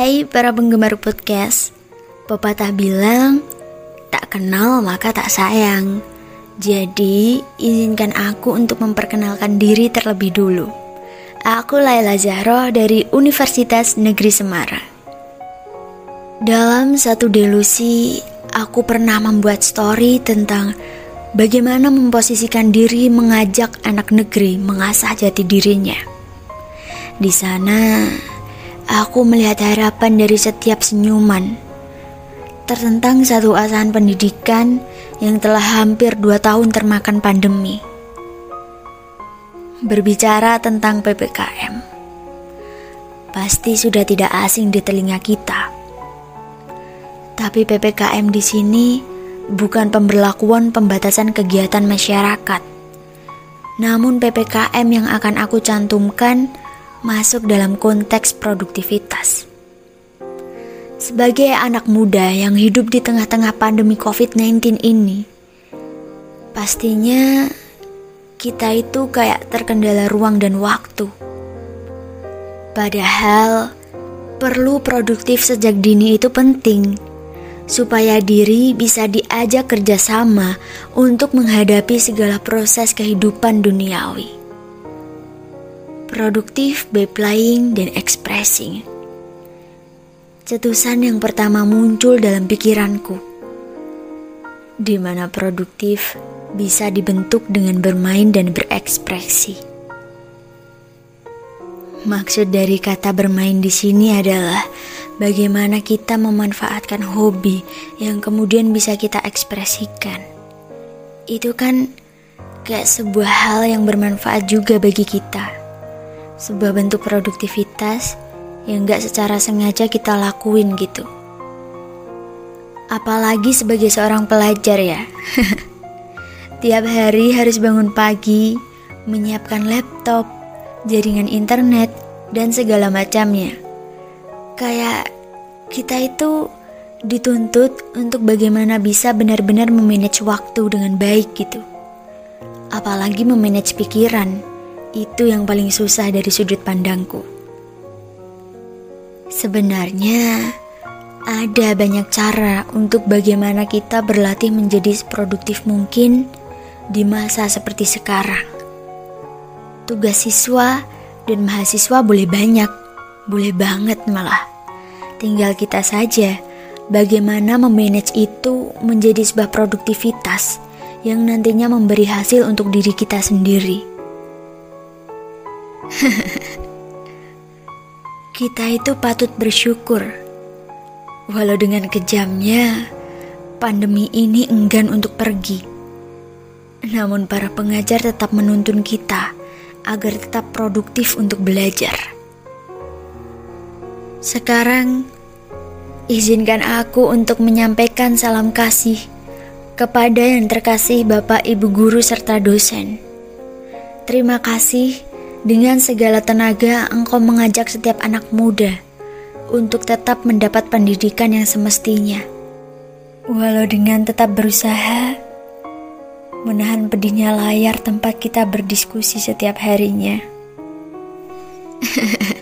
Hai para penggemar podcast, pepatah bilang, tak kenal maka tak sayang. Jadi, izinkan aku untuk memperkenalkan diri terlebih dulu. Aku Laila Zahro dari Universitas Negeri Semarang. Dalam satu delusi, aku pernah membuat story tentang bagaimana memposisikan diri mengajak anak negeri mengasah jati dirinya. Di sana, aku melihat harapan dari setiap senyuman. Tertentang satu asahan pendidikan yang telah hampir dua tahun termakan pandemi berbicara tentang PPKM. Pasti sudah tidak asing di telinga kita. Tapi PPKM di sini bukan pemberlakuan pembatasan kegiatan masyarakat. Namun PPKM yang akan aku cantumkan masuk dalam konteks produktivitas. Sebagai anak muda yang hidup di tengah-tengah pandemi COVID-19 ini, pastinya kita itu kayak terkendala ruang dan waktu. Padahal, perlu produktif sejak dini itu penting, supaya diri bisa diajak kerjasama untuk menghadapi segala proses kehidupan duniawi. Produktif by playing dan expressing. Cetusan yang pertama muncul dalam pikiranku, di mana produktif bisa dibentuk dengan bermain dan berekspresi. Maksud dari kata bermain di sini adalah bagaimana kita memanfaatkan hobi yang kemudian bisa kita ekspresikan. Itu kan kayak sebuah hal yang bermanfaat juga bagi kita. Sebuah bentuk produktivitas yang gak secara sengaja kita lakuin gitu. Apalagi sebagai seorang pelajar ya. Tiap hari harus bangun pagi, menyiapkan laptop, jaringan internet, dan segala macamnya. Kayak kita itu dituntut untuk bagaimana bisa benar-benar memanage waktu dengan baik gitu. Apalagi memanage pikiran, itu yang paling susah dari sudut pandangku. Sebenarnya, ada banyak cara untuk bagaimana kita berlatih menjadi produktif mungkin di masa seperti sekarang. Tugas siswa dan mahasiswa boleh banyak, boleh banget malah. Tinggal kita saja bagaimana memanage itu menjadi sebuah produktivitas yang nantinya memberi hasil untuk diri kita sendiri. kita itu patut bersyukur, walau dengan kejamnya, pandemi ini enggan untuk pergi. Namun para pengajar tetap menuntun kita agar tetap produktif untuk belajar. Sekarang, izinkan aku untuk menyampaikan salam kasih kepada yang terkasih Bapak Ibu guru serta dosen. Terima kasih dengan segala tenaga engkau mengajak setiap anak muda untuk tetap mendapat pendidikan yang semestinya. Walau dengan tetap berusaha, menahan pedihnya layar tempat kita berdiskusi setiap harinya.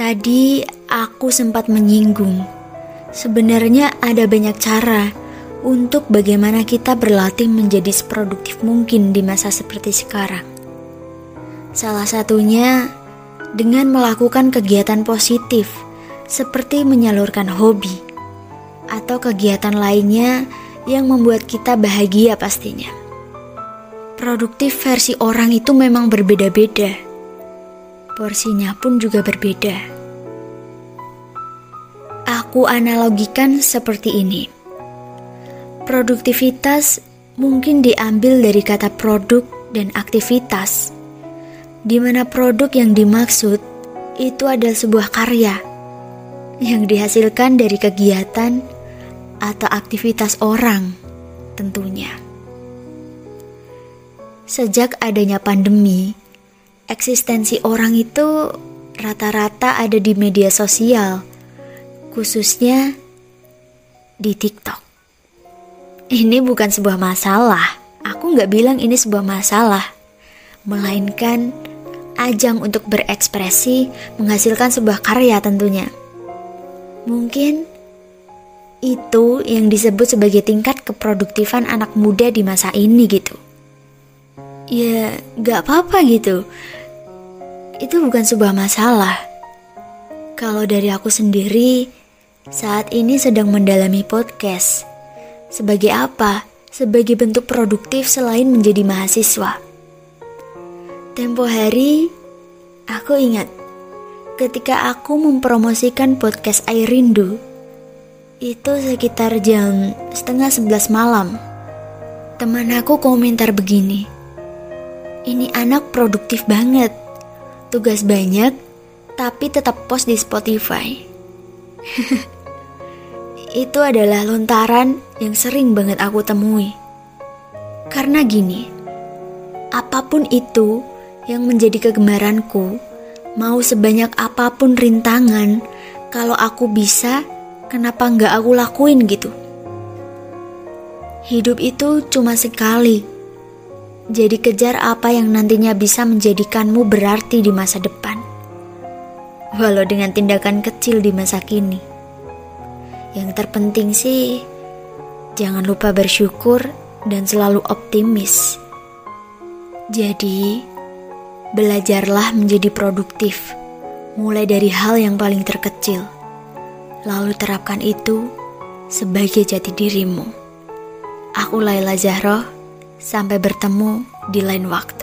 Tadi aku sempat menyinggung, sebenarnya ada banyak cara untuk bagaimana kita berlatih menjadi seproduktif mungkin di masa seperti sekarang. Salah satunya dengan melakukan kegiatan positif, seperti menyalurkan hobi atau kegiatan lainnya yang membuat kita bahagia pastinya. Produktif versi orang itu memang berbeda-beda. Porsinya pun juga berbeda. Aku analogikan seperti ini. Produktivitas mungkin diambil dari kata produk dan aktivitas, di mana produk yang dimaksud itu adalah sebuah karya yang dihasilkan dari kegiatan atau aktivitas orang tentunya. Sejak adanya pandemi, eksistensi orang itu rata-rata ada di media sosial, khususnya di TikTok. Ini bukan sebuah masalah. Aku nggak bilang ini sebuah masalah, melainkan ajang untuk berekspresi, menghasilkan sebuah karya tentunya. Mungkin itu yang disebut sebagai tingkat keproduktifan anak muda di masa ini gitu. Ya, gak apa-apa gitu. Itu bukan sebuah masalah. Kalau dari aku sendiri, saat ini sedang mendalami podcast. Sebagai apa? Sebagai bentuk produktif selain menjadi mahasiswa. Tempo hari, aku ingat ketika aku mempromosikan podcast Air Rindu, itu sekitar jam setengah sebelas malam. Teman aku komentar begini, ini anak produktif banget, tugas banyak, tapi tetap post di Spotify. itu adalah lontaran yang sering banget aku temui. Karena gini, apa pun itu yang menjadi kegemaranku, mau sebanyak apa pun rintangan, kalau aku bisa, kenapa nggak aku lakuin gitu? Hidup itu cuma sekali. Jadi kejar apa yang nantinya bisa menjadikanmu berarti di masa depan walau dengan tindakan kecil di masa kini. Yang terpenting sih, jangan lupa bersyukur dan selalu optimis. Jadi, belajarlah menjadi produktif, mulai dari hal yang paling terkecil, lalu terapkan itu sebagai jati dirimu. Aku Laila Zahro, sampai bertemu di lain waktu.